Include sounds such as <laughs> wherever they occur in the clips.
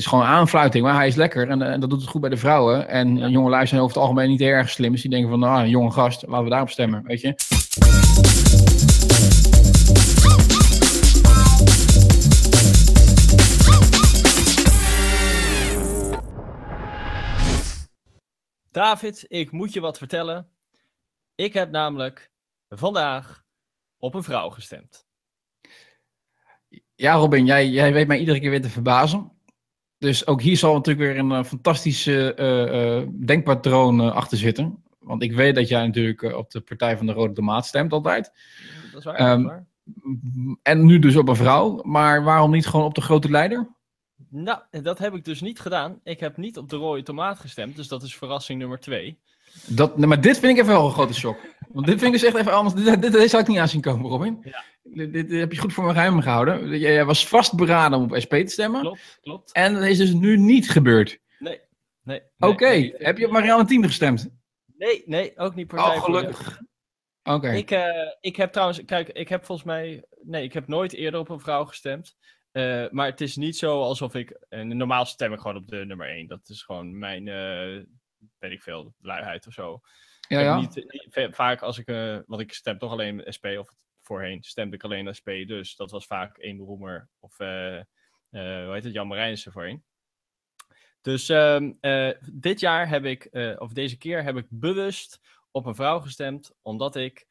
is gewoon aanfluiting, maar hij is lekker en, en dat doet het goed bij de vrouwen. En Ja. jonge lui zijn over het algemeen niet erg slim. Dus die denken van, nou, een jonge gast, laten we daarop stemmen, weet je. David, ik moet je wat vertellen. Ik heb namelijk vandaag op een vrouw gestemd. Ja, Robin, jij, jij weet mij iedere keer weer te verbazen. Dus ook hier zal natuurlijk weer een eh, fantastische eh, eh, denkpatroon achter zitten. Want ik weet dat jij natuurlijk op de Partij van de Rode Tomaat stemt altijd. Dat is waar. Ehm, dat is waar. En nu dus op een vrouw. Maar waarom niet gewoon op de grote leider? Nou, dat heb ik dus niet gedaan. Ik heb niet op de rode tomaat gestemd, dus dat is verrassing nummer twee. Dat, maar dit vind ik even wel een grote shock. Want dit vind ik dus echt even anders. Dit, dit, dit zou ik niet aanzien komen, Robin. Ja. Dit, dit heb je goed voor me geheim gehouden. Jij, jij was vastberaden om op SP te stemmen. Klopt, klopt. En dat is dus nu niet gebeurd. Nee, nee. nee, Oké, heb je op Marianne Thieme gestemd? Nee, nee, ook niet partij Oh, gelukkig. Oké. Ik, eh, ik heb trouwens, kijk, ik heb volgens mij, nee, ik heb nooit eerder op een vrouw gestemd. Eh, maar het is niet zo alsof ik, en normaal stem ik gewoon op de nummer 1. Dat is gewoon mijn, eh weet ik veel, luiheid of zo. Ja, ja. Niet, niet- va- vaak als ik, eh, want ik stem toch alleen SP, of voorheen stemde ik alleen SP, dus dat was vaak één Roemer of, eh, eh, hoe heet het, Jan Marijnissen voorheen. Dus ehm, eh, dit jaar heb ik, of deze keer heb ik bewust op een vrouw gestemd, omdat ik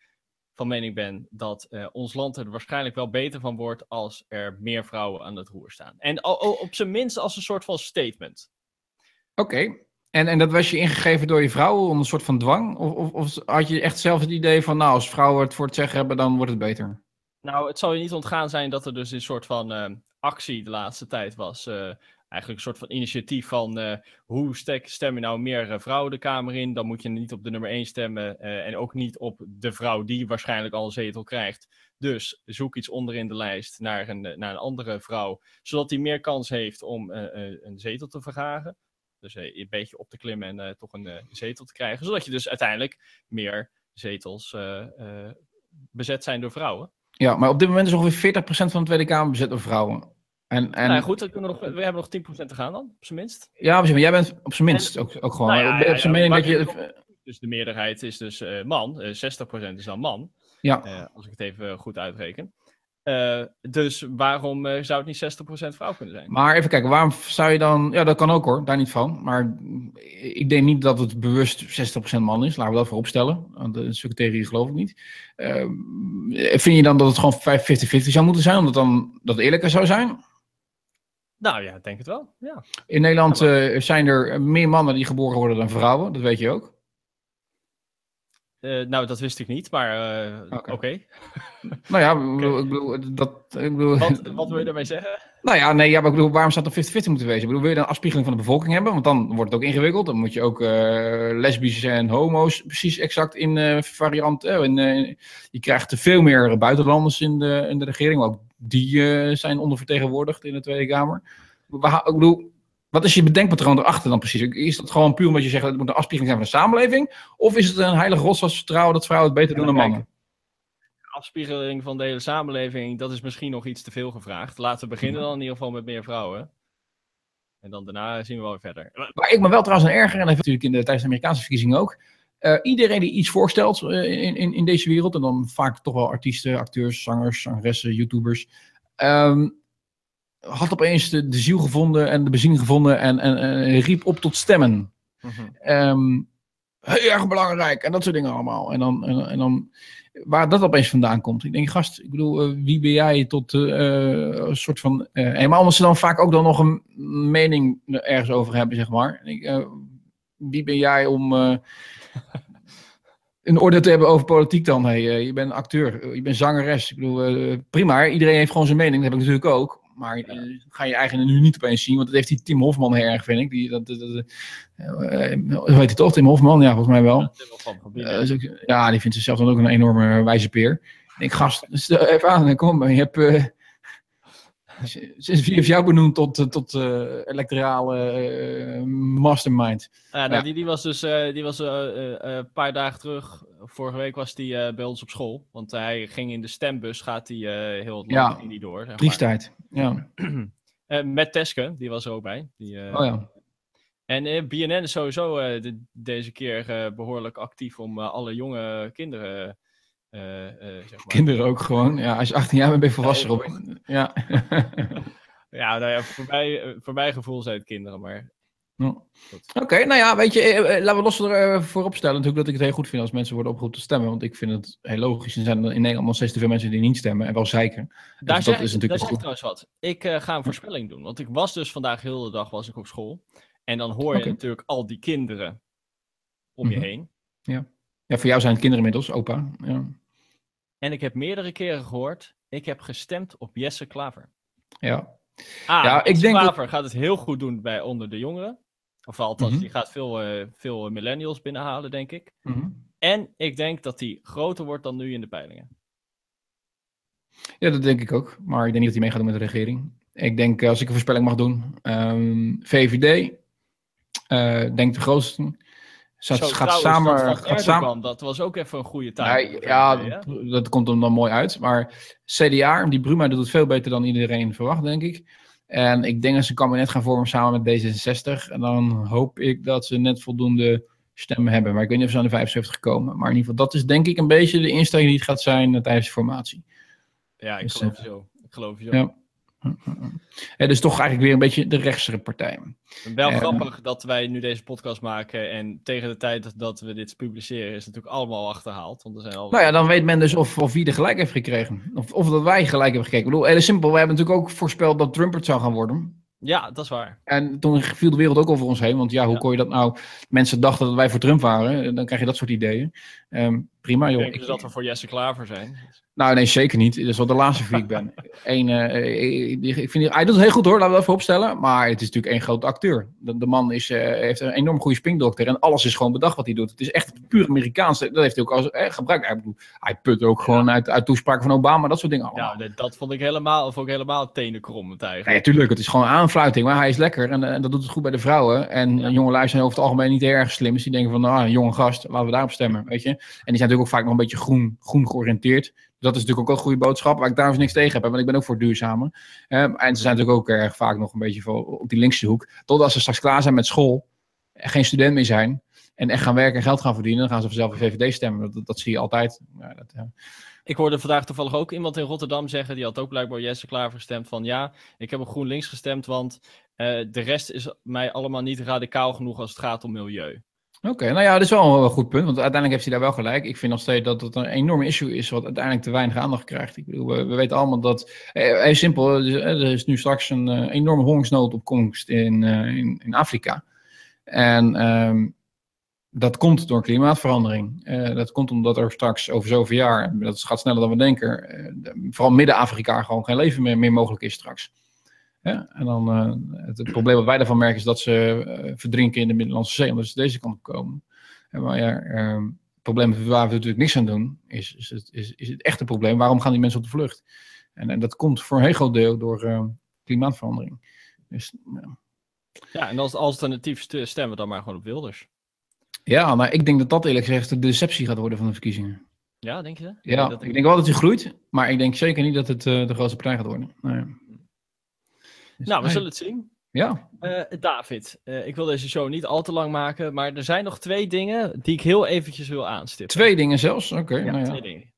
van mening ben dat ons land er waarschijnlijk wel beter van wordt als er meer vrouwen aan het roer staan. En o- o- op zijn minst als een soort van statement. Oké. En, en dat was je ingegeven door je vrouw onder een soort van dwang? Of, of, of had je echt zelf het idee van, nou, als vrouwen het voor het zeggen hebben, dan wordt het beter? Nou, het zal je niet ontgaan zijn dat er dus een soort van eh, actie de laatste tijd was. eh, eigenlijk een soort van initiatief van eh, hoe stek, stem je nou meer vrouwen de Kamer in? Dan moet je niet op de nummer 1 stemmen en ook niet op de vrouw die waarschijnlijk al een zetel krijgt. Dus zoek iets onderin de lijst naar een, naar een andere vrouw, zodat die meer kans heeft om een zetel te vergaren. Dus eh, een beetje op te klimmen en eh, toch een eh, zetel te krijgen. Zodat je dus uiteindelijk meer zetels bezet zijn door vrouwen. Ja, maar op dit moment is ongeveer 40% van de Tweede Kamer bezet door vrouwen. En, en, Nou ja, goed, we, nog, we hebben nog 10% te gaan dan, op zijn minst. Ja, maar jij bent op zijn minst ook, ook gewoon. Nou ja, op, zijn ja, mening dat je. Dus de meerderheid is dus man, eh 60% is dan man, Ja, als ik het even goed uitreken. Eh, dus waarom eh, zou het niet 60% vrouw kunnen zijn? maar even kijken, waarom zou je dan. Ja, dat kan ook hoor, daar niet van. Maar ik denk niet dat het bewust 60% man is. Laten we dat voorop stellen. Want de secretarie geloof ik niet. Ehm, vind je dan dat het gewoon 50-50 zou moeten zijn, omdat dan dat eerlijker zou zijn? Nou ja, ik denk het wel. Ja. In Nederland Ja, maar- eh, zijn er meer mannen die geboren worden dan vrouwen, dat weet je ook. Eh, nou, dat wist ik niet, maar eh, oké. <laughs> Nou ja, <laughs> ik bedoel, ik bedoel, dat, ik bedoel, Wat, <laughs> wat wil je daarmee zeggen? Nou ja, nee, ja, maar ik bedoel, waarom zou het dan 50-50 moeten wezen? Ik bedoel, wil je dan een afspiegeling van de bevolking hebben? Want dan wordt het ook ingewikkeld. Dan moet je ook eh lesbisch en homo's precies exact in eh, variant. eh, in, eh, je krijgt veel meer buitenlanders in de, in de regering. Ook die eh, zijn ondervertegenwoordigd in de Tweede Kamer. Ik bedoel, wat is je bedenkpatroon erachter dan precies? Is dat gewoon puur omdat je zegt dat het moet een afspiegeling zijn van de samenleving? Of is het een heilig rotsvast vertrouwen dat vrouwen het beter doen dan mannen? Afspiegeling van de hele samenleving, dat is misschien nog iets te veel gevraagd. Laten we beginnen dan in ieder geval met meer vrouwen. En dan daarna zien we wel weer verder. Maar- ik me wel trouwens aan erger, en dat natuurlijk in de, tijdens de Amerikaanse verkiezingen ook. eh, iedereen die iets voorstelt eh, in, in, in deze wereld, en dan vaak toch wel artiesten, acteurs, zangers, zangeressen, YouTubers. ehm, had opeens de, de ziel gevonden en de bezieling gevonden en, en, en riep op tot stemmen. Ehm, heel erg belangrijk en dat soort dingen allemaal. En dan, en, en dan waar dat opeens vandaan komt. Ik denk, gast, ik bedoel, eh, wie ben jij tot eh, een soort van. eh helemaal omdat ze dan vaak ook dan nog een mening ergens over hebben, zeg maar. Ik, wie ben jij om. een oordeel te hebben over politiek dan. Hey, je bent acteur, je bent zangeres. Ik bedoel, prima. Iedereen heeft gewoon zijn mening. Dat heb ik natuurlijk ook. Maar eh, ga je eigen nu niet opeens zien. Want dat heeft die Tim Hofman heel erg, vind ik. Die, dat, dat, dat, eh, eh, hij toch? Tim Hofman? Ja, volgens mij wel. Ook- ja, die vindt zichzelf dan ook een enorme wijze peer. Ik denk, gast, stel even aan, kom. Je hebt, sinds wie heeft jou benoemd tot, eh, tot eh, electorale eh, mastermind? Ja, nou, Ja. Die, die was dus die was, een paar dagen terug, vorige week was hij eh, bij ons op school. Want hij ging in de stembus, gaat hij heel het land Ja. ging die door. Zeg maar. Triestijd. Ja. <clears throat> Met Teske, die was er ook bij. Die, Oh ja. En BNN is sowieso de- deze keer eh, behoorlijk actief om alle jonge kinderen, zeg maar. Kinderen ook gewoon. Ja, als je 18 jaar bent, ben je volwassen, Ja, Robin. <laughs> Ja. Ja, nou ja, voor, mij, eh, voor mijn gevoel zijn het kinderen, maar Ja. Oké, nou ja, weet je, eh, eh, laten we los ervoor opstellen natuurlijk dat ik het heel goed vind als mensen worden opgeroepen te stemmen. Want ik vind het heel logisch. Er zijn er in Nederland nog steeds te veel mensen die niet stemmen en wel zeiken. Daar dat zeg, is natuurlijk daar zeg trouwens wat. Ik eh, ga een voorspelling doen. Want ik was dus vandaag heel de dag was ik op school. En dan hoor je natuurlijk al die kinderen om je Mhm. heen. Ja, voor jou zijn het kinderen inmiddels, opa. Ja. En ik heb meerdere keren gehoord, ik heb gestemd op Jesse Klaver. ja. Ah, Ja, ik Jesse denk dat- Klaver gaat het heel goed doen bij onder de jongeren. Of althans, Mhm. die gaat veel, eh, veel millennials binnenhalen, denk ik. Mhm. En ik denk dat hij groter wordt dan nu in de peilingen. Ja, dat denk ik ook. Maar ik denk niet dat hij mee gaat doen met de regering. Ik denk, eh, als ik een voorspelling mag doen, ehm, VVD, eh denk de grootste. Zat, Zo, gaat samen. dat Gaat Erdogan, samen dat was ook even een goede tijd. ja, dat komt hem dan mooi uit. Maar CDA, die Bruma doet het veel beter dan iedereen verwacht, denk ik. En ik denk dat ze een kabinet gaan vormen samen met D66. En dan hoop ik dat ze net voldoende stemmen hebben. Maar ik weet niet of ze aan de 75 komen. Maar in ieder geval, dat is denk ik een beetje de instelling die het gaat zijn eh, tijdens de formatie. Ja, ik Dus, geloof eh, je zo. Ik geloof je zo. Ja. Ja, dus toch eigenlijk weer een beetje de rechtsere partij. Wel Eh, grappig dat wij nu deze podcast maken en tegen de tijd dat- we dit publiceren is het natuurlijk allemaal achterhaald. Want er zijn al... Nou ja, dan weet men dus of, of wie er gelijk heeft gekregen. Of, of dat wij gelijk hebben gekregen. Ik bedoel, heel simpel. We hebben natuurlijk ook voorspeld dat Trump het zou gaan worden. Ja, dat is waar. En toen viel de wereld ook over ons heen. Want ja, hoe Ja. kon je dat nou... Mensen dachten dat wij voor Trump waren. Dan krijg je dat soort ideeën. Ehm, prima, Ik joh. denk Ik- dus dat we voor Jesse Klaver zijn. Nou, nee, zeker niet. Dat is wel de laatste wie ik ben. <laughs> Eén, eh, ik, ik vind, hij doet het heel goed hoor, laten we dat even opstellen. Maar het is natuurlijk één grote acteur. De, de man is, eh, heeft een enorm goede springdokter. En alles is gewoon bedacht wat hij doet. Het is echt puur Amerikaans. Dat heeft hij ook als eh, gebruikt. Ik bedoel, hij put ook gewoon uit, uit toespraken van Obama. Dat soort dingen allemaal. Ja, dat- dat vond ik helemaal, of ook helemaal tenenkrommend Nee, eigenlijk. natuurlijk. Het is gewoon aanfluiting. Maar hij is lekker. En, eh, en dat doet het goed bij de vrouwen. En Ja. eh, jonge lui zijn over het algemeen niet heel erg slim. Dus die denken van, nou, een jonge gast, laten we daarop stemmen. Weet je? En die zijn natuurlijk ook vaak nog een beetje groen, groen georiënteerd. Dat is natuurlijk ook een goede boodschap. Waar ik trouwens niks tegen heb. Want ik ben ook voor duurzamen. Eh, en ze zijn natuurlijk ook erg vaak nog een beetje op die linkse hoek. Totdat ze straks klaar zijn met school. en Geen student meer zijn. En echt gaan werken en geld gaan verdienen. Dan gaan ze vanzelf voor VVD stemmen. Dat, dat, zie je altijd. Ja, dat, Ik hoorde vandaag toevallig ook iemand in Rotterdam zeggen, die had ook blijkbaar Jesse Klaver gestemd, van ja, ik heb op GroenLinks gestemd, want eh, de rest is mij allemaal niet radicaal genoeg als het gaat om milieu. Oké, nou ja, dat is wel een goed punt, want uiteindelijk heeft hij daar wel gelijk. Ik vind nog steeds dat het een enorm issue is wat uiteindelijk te weinig aandacht krijgt. Ik bedoel, we, we weten allemaal dat, eh, heel simpel, er is- er is nu straks een eh, enorme hongersnood op komst in, eh, in, Afrika. En ehm, dat komt door klimaatverandering. Eh, dat komt omdat er straks over zoveel jaar, dat gaat sneller dan we denken, eh, de- vooral Midden-Afrika gewoon geen leven meer, meer mogelijk is straks. Ja, en dan eh, het, het probleem wat wij daarvan merken is dat ze eh, verdrinken in de Middellandse Zee, omdat ze deze kant op komen. En maar ja, ehm, het probleem waar we natuurlijk niks aan doen, is, is, het, is, is het echte probleem. Waarom gaan die mensen op de vlucht? En, en dat komt voor een heel groot deel door eh, klimaatverandering. Dus, ja. En als alternatief st- stemmen we dan maar gewoon op Wilders. ja, maar ik denk dat dat eerlijk gezegd de deceptie gaat worden van de verkiezingen. Ja, denk je? Ja, dat ik denk wel dat hij groeit, maar ik denk zeker niet dat het eh, de grootste partij gaat worden. Nee. Dus, Nou, we zullen het zien. Ja, Eh, David, eh, ik wil deze show niet al te lang maken, maar er zijn nog twee dingen die ik heel eventjes wil aanstippen. twee dingen zelfs. Oké, Ja, nou ja. twee dingen.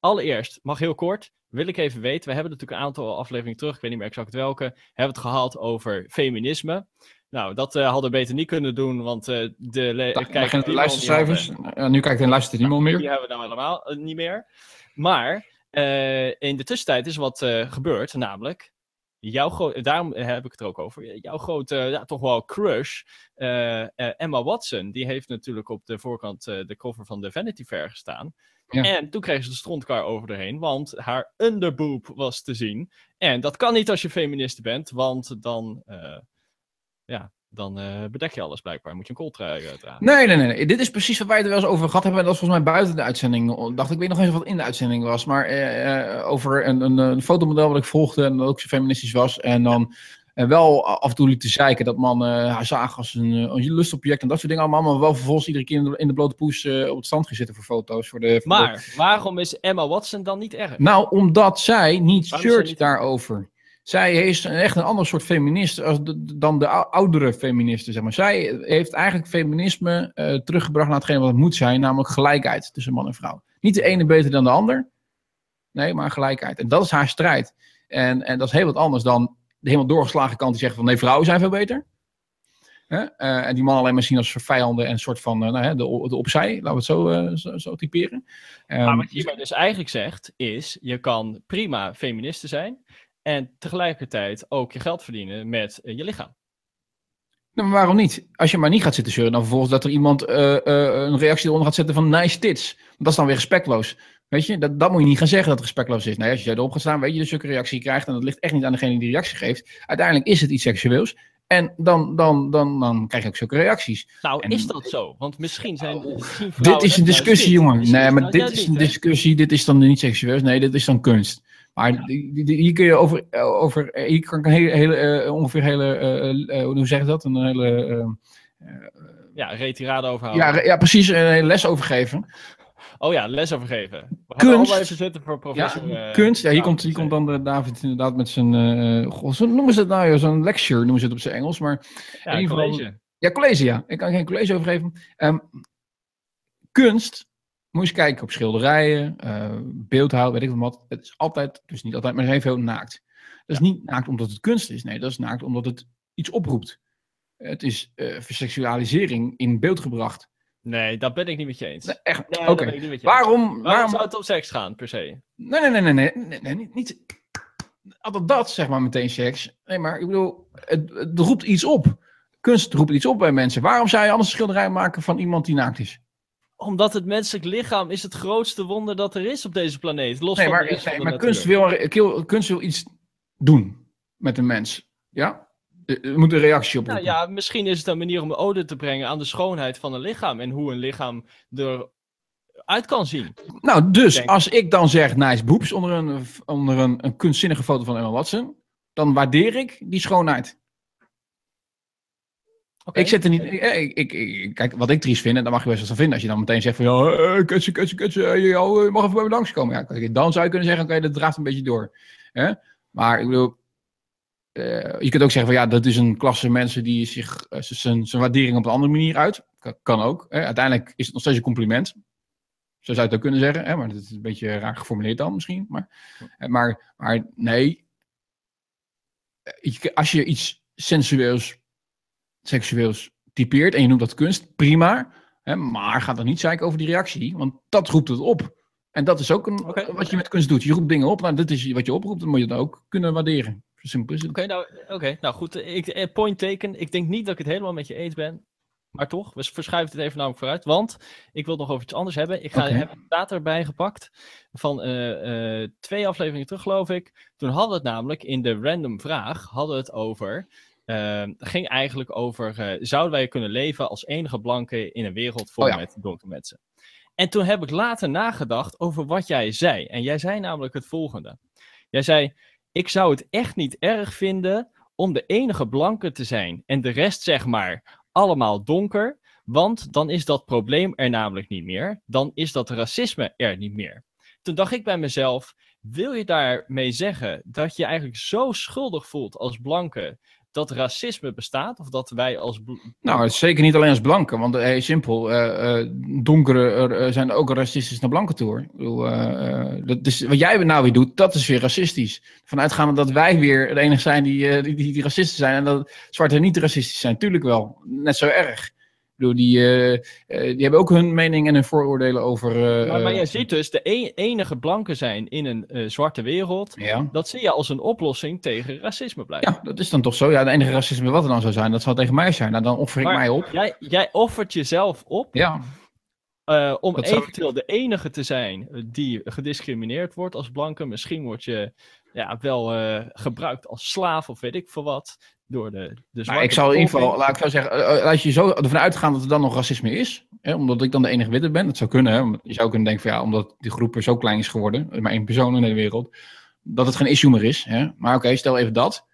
Allereerst, mag heel kort, wil ik even weten, we hebben natuurlijk een aantal afleveringen terug, ik weet niet meer exact welke, hebben het gehad over feminisme. Nou, dat eh, hadden we beter niet kunnen doen, want eh, de we al niet luistercijfers. hadden, nu kijkt en luistert niemand meer. Die hebben we nou helemaal niet meer. Maar in de tussentijd is wat gebeurd, namelijk. Jouw gro- daarom heb ik het er ook over. Jouw grote, ja, toch wel crush, eh, eh, Emma Watson, die heeft natuurlijk op de voorkant eh, de cover van de Vanity Fair gestaan. Ja. En toen kreeg ze de strontkar over erheen, want haar underboob was te zien. En dat kan niet als je feministe bent, want dan, eh, ja, dan eh, bedek je alles blijkbaar. Moet je een kooltrui eh, dragen. Nee, nee, nee, nee. Dit is precies wat wij er wel eens over gehad hebben. En dat was volgens mij buiten de uitzending. Dacht ik weet nog eens wat in de uitzending was. Maar eh, eh, over een, een, een fotomodel wat ik volgde. En dat ook zo feministisch was. En dan eh, wel af en toe liet te zeiken dat man haar zagen als een, een lustobject. En dat soort dingen allemaal. Maar wel vervolgens iedere keer in de, in de blote poes op het strand gaan zitten voor foto's. Voor de, voor de- Maar waarom is Emma Watson dan niet erg? Nou, omdat zij niet Waarom shirt niet- daarover. Zij is echt een ander soort feminist dan de ou- oudere feministen, zeg maar. Zij heeft eigenlijk feminisme eh, teruggebracht naar hetgeen wat het moet zijn, namelijk gelijkheid tussen man en vrouw. Niet de ene beter dan de ander, nee, maar gelijkheid. En dat is haar strijd. En, en dat is heel wat anders dan de helemaal doorgeslagen kant die zegt van nee, vrouwen zijn veel beter. Hè? Eh, en die man alleen maar zien als vijanden en een soort van eh, nou, hè, de, de opzij, laten we het zo, zo, zo typeren. Ehm, Maar wat je hiermee dus eigenlijk zegt, is je kan prima feministe zijn en tegelijkertijd ook je geld verdienen met eh, je lichaam. Nou, maar waarom niet? Als je maar niet gaat zitten zeuren, dan vervolgens dat er iemand eh, eh, een reactie eronder gaat zetten van nice tits. Dat is dan weer respectloos. Weet je, dat, dat moet je niet gaan zeggen dat het respectloos is. Nee, als jij erop gaat staan, weet je dat je zulke reactie krijgt. En dat ligt echt niet aan degene die die reactie geeft. Uiteindelijk is het iets seksueels. En dan, dan, dan, dan krijg je ook zulke reacties. Nou, En- is dat zo? Want misschien zijn misschien dit is een discussie, jongen. Nee, maar dit is een discussie. Dit is dan niet seksueels. Nee, dit is dan kunst. Maar hier kun je over, over hier kan ik een hele, hele eh, ongeveer hele, eh, eh, hoe zeg je dat? Een hele, eh, Ja, retirade overhouden. ja, ja, precies, een hele les over geven. Oh ja, les overgeven. We gaan Kunst. even zitten voor professor. Ja, eh, kunst. Ja, hier, komt, hier komt dan de David inderdaad met zijn, eh goh, zo noemen ze het nou, zo'n lecture noemen ze het op zijn Engels. Maar Ja, in ieder geval- college. Ja, college, ja. Ik kan geen college over geven. Ehm, kunst, moet je eens kijken op schilderijen, beeldhouw, weet ik wat. Het is altijd, dus niet altijd, maar heel veel naakt. Dat is niet naakt omdat het kunst is. Nee, dat is naakt omdat het iets oproept. Het is eh verseksualisering in beeld gebracht. Nee, dat ben ik niet met je eens. Nee, echt, Nee, oké. dat ben ik niet met je eens. Waarom, Waarom waarom, zou het om seks gaan, per se? Nee, nee, nee, nee, nee, nee, nee, niet, niet altijd dat, zeg maar, meteen seks. Nee, maar ik bedoel, het, het roept iets op. Kunst roept iets op bij mensen. Waarom zou je anders een schilderij maken van iemand die naakt is? Omdat het menselijk lichaam is het grootste wonder dat er is op deze planeet. Los Nee, van maar, nee, van de maar kunst, wil, kunst wil iets doen met een mens. Ja? Er er moet een reactie op. Nou ja, misschien is het een manier om een ode te brengen aan de schoonheid van een lichaam. En hoe een lichaam eruit kan zien. Nou, dus als ik dan zeg nice boobs onder een, onder een, een kunstzinnige foto van Emma Watson, dan waardeer ik die schoonheid. Ik zit er niet. Ik, ik, ik- kijk, wat ik triest vind, en daar mag je best wel van vinden. Als je dan meteen zegt van ja, eh, kutsen, kutsen, kutsen, eh, jou, eh, mag even bij me langskomen. Ja, dan zou je kunnen zeggen, oké, dat draaft een beetje door. Hè? Maar ik bedoel, eh, je kunt ook zeggen van ja, dat is een klasse mensen die zich eh, zijn waardering op een andere manier uit. Kan, kan ook. Hè? Uiteindelijk is het nog steeds een compliment. Zo zou je het ook kunnen zeggen, hè? maar dat is een beetje raar geformuleerd dan misschien. Maar, eh, maar, maar nee, Eh, je- als je iets sensueels seksueels typeert en je noemt dat kunst, prima. Hè, maar ga dan niet zeiken over die reactie, want dat roept het op. En dat is ook een, wat je met kunst doet. Je roept dingen op, nou, dit is wat je oproept, dan moet je dat ook kunnen waarderen. Simpel is het. Oké, nou, oké, nou goed. Ik, eh, point taken. Ik denk niet dat ik het helemaal met je eens ben. Maar toch, we verschuiven het even namelijk vooruit. Want ik wil het nog over iets anders hebben. Ik ga, Oké. heb een data erbij gepakt. Van eh, eh, twee afleveringen terug, geloof ik. Toen hadden we het namelijk in de random vraag. Hadden we het over. Het ging eigenlijk over. eh, zouden wij kunnen leven als enige blanke in een wereld vol Oh ja. met donkere mensen? En toen heb ik later nagedacht over wat jij zei. En jij zei namelijk het volgende. Jij zei. Ik zou het echt niet erg vinden om de enige blanke te zijn en de rest zeg maar allemaal donker, want dan is dat probleem er namelijk niet meer. Dan is dat racisme er niet meer. Toen dacht ik bij mezelf, wil je daarmee zeggen dat je eigenlijk zo schuldig voelt als blanke dat racisme bestaat? Of dat wij als... Nou, zeker niet alleen als blanke, want eh, heel simpel, eh, eh, eh, zijn ook racistisch naar blanke toe. Ik bedoel, eh, eh, dat is, wat jij nou weer doet, dat is weer racistisch. Vanuitgaande dat wij weer de enige zijn die, eh, die, die, die racisten zijn en dat zwarte niet racistisch zijn. Tuurlijk wel, net zo erg. Bedoel, die, eh, eh, die hebben ook hun mening en hun vooroordelen over... eh, maar, maar jij ziet dus de e- enige blanke zijn in een zwarte wereld. Ja. Dat zie je als een oplossing tegen racisme blijven. ja, dat is dan toch zo. Ja, de enige racisme wat er dan zou zijn, dat zou tegen mij zijn. Nou, dan offer ik Maar mij op. Jij, jij offert jezelf op Ja, om Dat eventueel de enige te zijn die gediscrimineerd wordt als blanke. Misschien word je ja, wel gebruikt als slaaf of weet ik veel wat. Door de, de Maar ik zal in ieder geval, laat ik zo zeggen, eh, eh, als je zo ervan uitgaat dat er dan nog racisme is, hè, omdat ik dan de enige witte ben, dat zou kunnen. Hè, je zou kunnen denken van ja, omdat die groep er zo klein is geworden, er maar één persoon in de wereld, dat het geen issue meer is. Hè. Maar oké, stel even dat.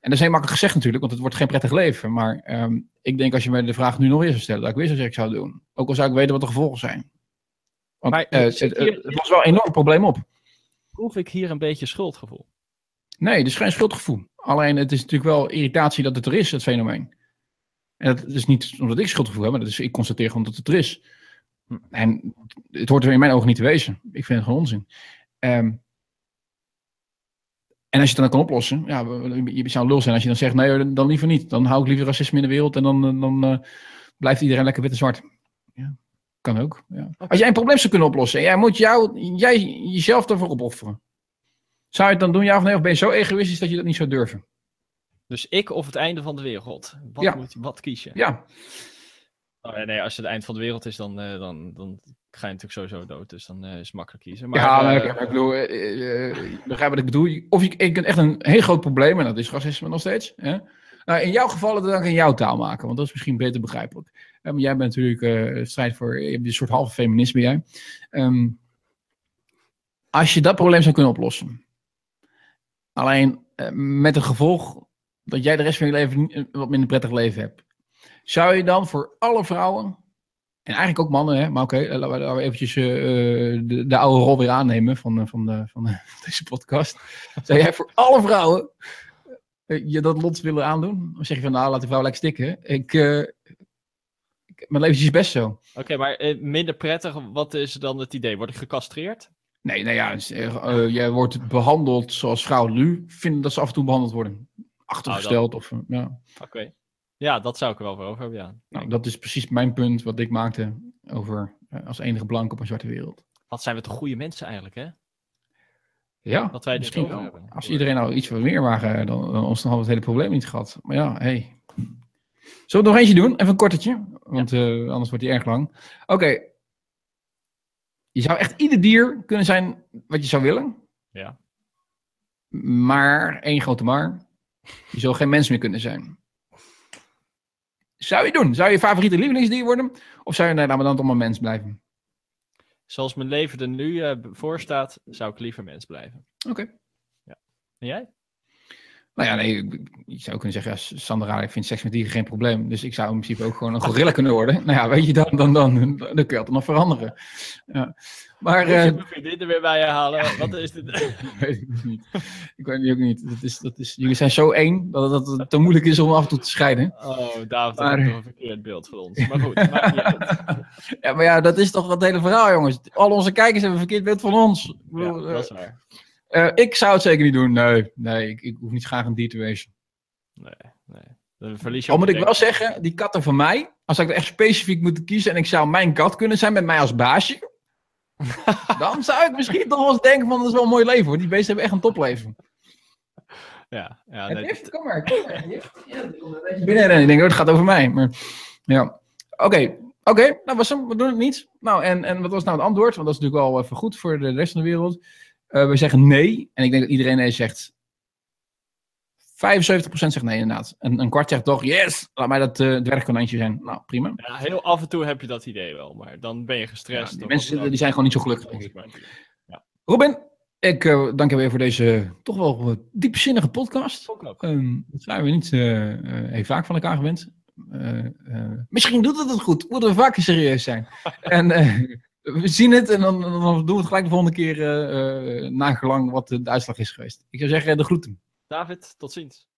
En dat is heel makkelijk gezegd natuurlijk, want het wordt geen prettig leven. Maar ehm, ik denk als je mij de vraag nu nog weer zou stellen, dat ik weer zou zeggen ik zou doen. Ook al zou ik weten wat de gevolgen zijn. Want Maar eh, het, was wel een enorm probleem op. Proef ik hier een beetje schuldgevoel. Nee, het is geen schuldgevoel. Alleen het is natuurlijk wel irritatie dat het er is, het fenomeen. En dat is niet omdat ik schuldgevoel heb, maar dat is, ik constateer gewoon dat het er is. En het hoort er in mijn ogen niet te wezen. Ik vind het gewoon onzin. Ehm, en als je het dan kan oplossen, ja, je zou lul zijn als je dan zegt, nee, dan liever niet. Dan hou ik liever racisme in de wereld en dan, dan uh, blijft iedereen lekker wit en zwart. Ja, kan ook. Ja. Als jij een probleem zou kunnen oplossen, jij moet jou, jij jezelf ervoor opofferen. Zou je het dan doen, ja of nee? Of ben je zo egoïstisch dat je dat niet zou durven? Dus ik of het einde van de wereld? Wat, ja. moet, wat kies je? Ja. Oh, nee, als het het eind van de wereld is, dan, uh, dan, dan ga je natuurlijk sowieso dood. Dus dan uh, is het makkelijk kiezen. Maar, ja, maar, uh, ik bedoel, begrijp wat ik bedoel. Of je, ik heb echt een heel groot probleem, en dat is racisme nog steeds. Hè? Nou, in jouw geval dan kan ik in jouw taal maken, want dat is misschien beter begrijpelijk. Um, jij bent natuurlijk strijd voor, je hebt een soort halve feminisme jij. Um, als je dat probleem zou kunnen oplossen. Alleen met het gevolg dat jij de rest van je leven een wat minder prettig leven hebt. Zou je dan voor alle vrouwen, en eigenlijk ook mannen, hè, maar oké, okay, laten we eventjes de, de, oude rol weer aannemen van, van, de, van <laughs> deze podcast. Zou jij voor alle vrouwen je dat lot willen aandoen? Of zeg je van, nou, laat de vrouw lekker stikken. Ik, ik, mijn leven is best zo. Oké, maar minder prettig, wat is dan het idee? Word ik gecastreerd? Nee, nou ja, jij wordt behandeld zoals vrouwen nu vinden dat ze af en toe behandeld worden achtergesteld. Oh, of, ja. Oké. Ja, dat zou ik er wel voor over hebben, ja. Nou, dat is precies mijn punt wat ik maakte over uh, als enige blank op een zwarte wereld. Wat zijn we toch goede mensen eigenlijk, hè? Ja, dat wij misschien wel. Hebben. Als iedereen nou iets wat meer waren, dan, dan, ons dan hadden we het hele probleem niet gehad. Maar ja, hey. Zullen we nog eentje doen? Even een kortetje, want ja. uh, anders wordt die erg lang. Oké. Okay. Je zou echt ieder dier kunnen zijn wat je zou willen. Ja. Maar, één grote maar, je zou geen mens meer kunnen zijn. Zou je doen? Zou je favoriete lievelingsdier worden? Of zou je me dan toch maar mens blijven? Zoals mijn leven er nu uh, voor staat, zou ik liever mens blijven. Oké. Okay. Ja. En jij? Nou ja, nee, je zou kunnen zeggen, ja, Sandra, ik vind seks met dieren geen probleem. Dus ik zou in principe ook gewoon een gorilla kunnen worden. Nou ja, weet je, dan, dan, dan, dan, kun je het nog veranderen. Ja. Maar, uh, je vriendin er weer bij je halen. Ja, Wat is dit? <laughs> weet ik niet. Ik weet het ook niet. Dat is, dat is, jullie zijn zo één dat, dat het te moeilijk is om af en toe te scheiden. Oh, David, maar... dat is toch een verkeerd beeld van ons. Maar goed, <laughs> Ja, maar ja, dat is toch het hele verhaal, jongens. Al onze kijkers hebben een verkeerd beeld van ons. Ja, dat is waar. Uh, ik zou het zeker niet doen. Nee, nee ik, ik hoef niet graag een dier te wezen. Nee, nee. Dan verlies je Al moet ik wel zeggen, die katten van mij, als ik er echt specifiek moet kiezen en ik zou mijn kat kunnen zijn met mij als baasje, <laughs> dan zou ik misschien toch wel eens denken van dat is wel een mooi leven hoor. Die beesten hebben echt een topleven. Ja, ja. Nee, kom maar, kom maar. Ja, binnen en ik denk, oh, het gaat over mij. Maar ja, oké. Okay. Oké, okay, nou was hem, we doen het niet. Nou, en, en wat was nou het antwoord? Want dat is natuurlijk wel even goed voor de rest van de wereld. Uh, we zeggen nee. En ik denk dat iedereen nee zegt. 75% zegt nee, inderdaad. En een kwart zegt toch, yes, laat mij dat uh, het werkkonijntje zijn. Nou, prima. Ja, heel af en toe heb je dat idee wel, maar dan ben je gestrest. Ja, die mensen die zijn gewoon niet zo gelukkig. Ja. Robin, ik uh, dank je weer voor deze toch wel diepzinnige podcast. Um, dat zijn we niet heel vaak van elkaar gewend. misschien doet het het goed. Moeten we vaker serieus zijn. <laughs> en we zien het en dan, dan, doen we het gelijk de volgende keer uh, wat de uitslag is geweest. Ik zou zeggen, de groeten. David, tot ziens.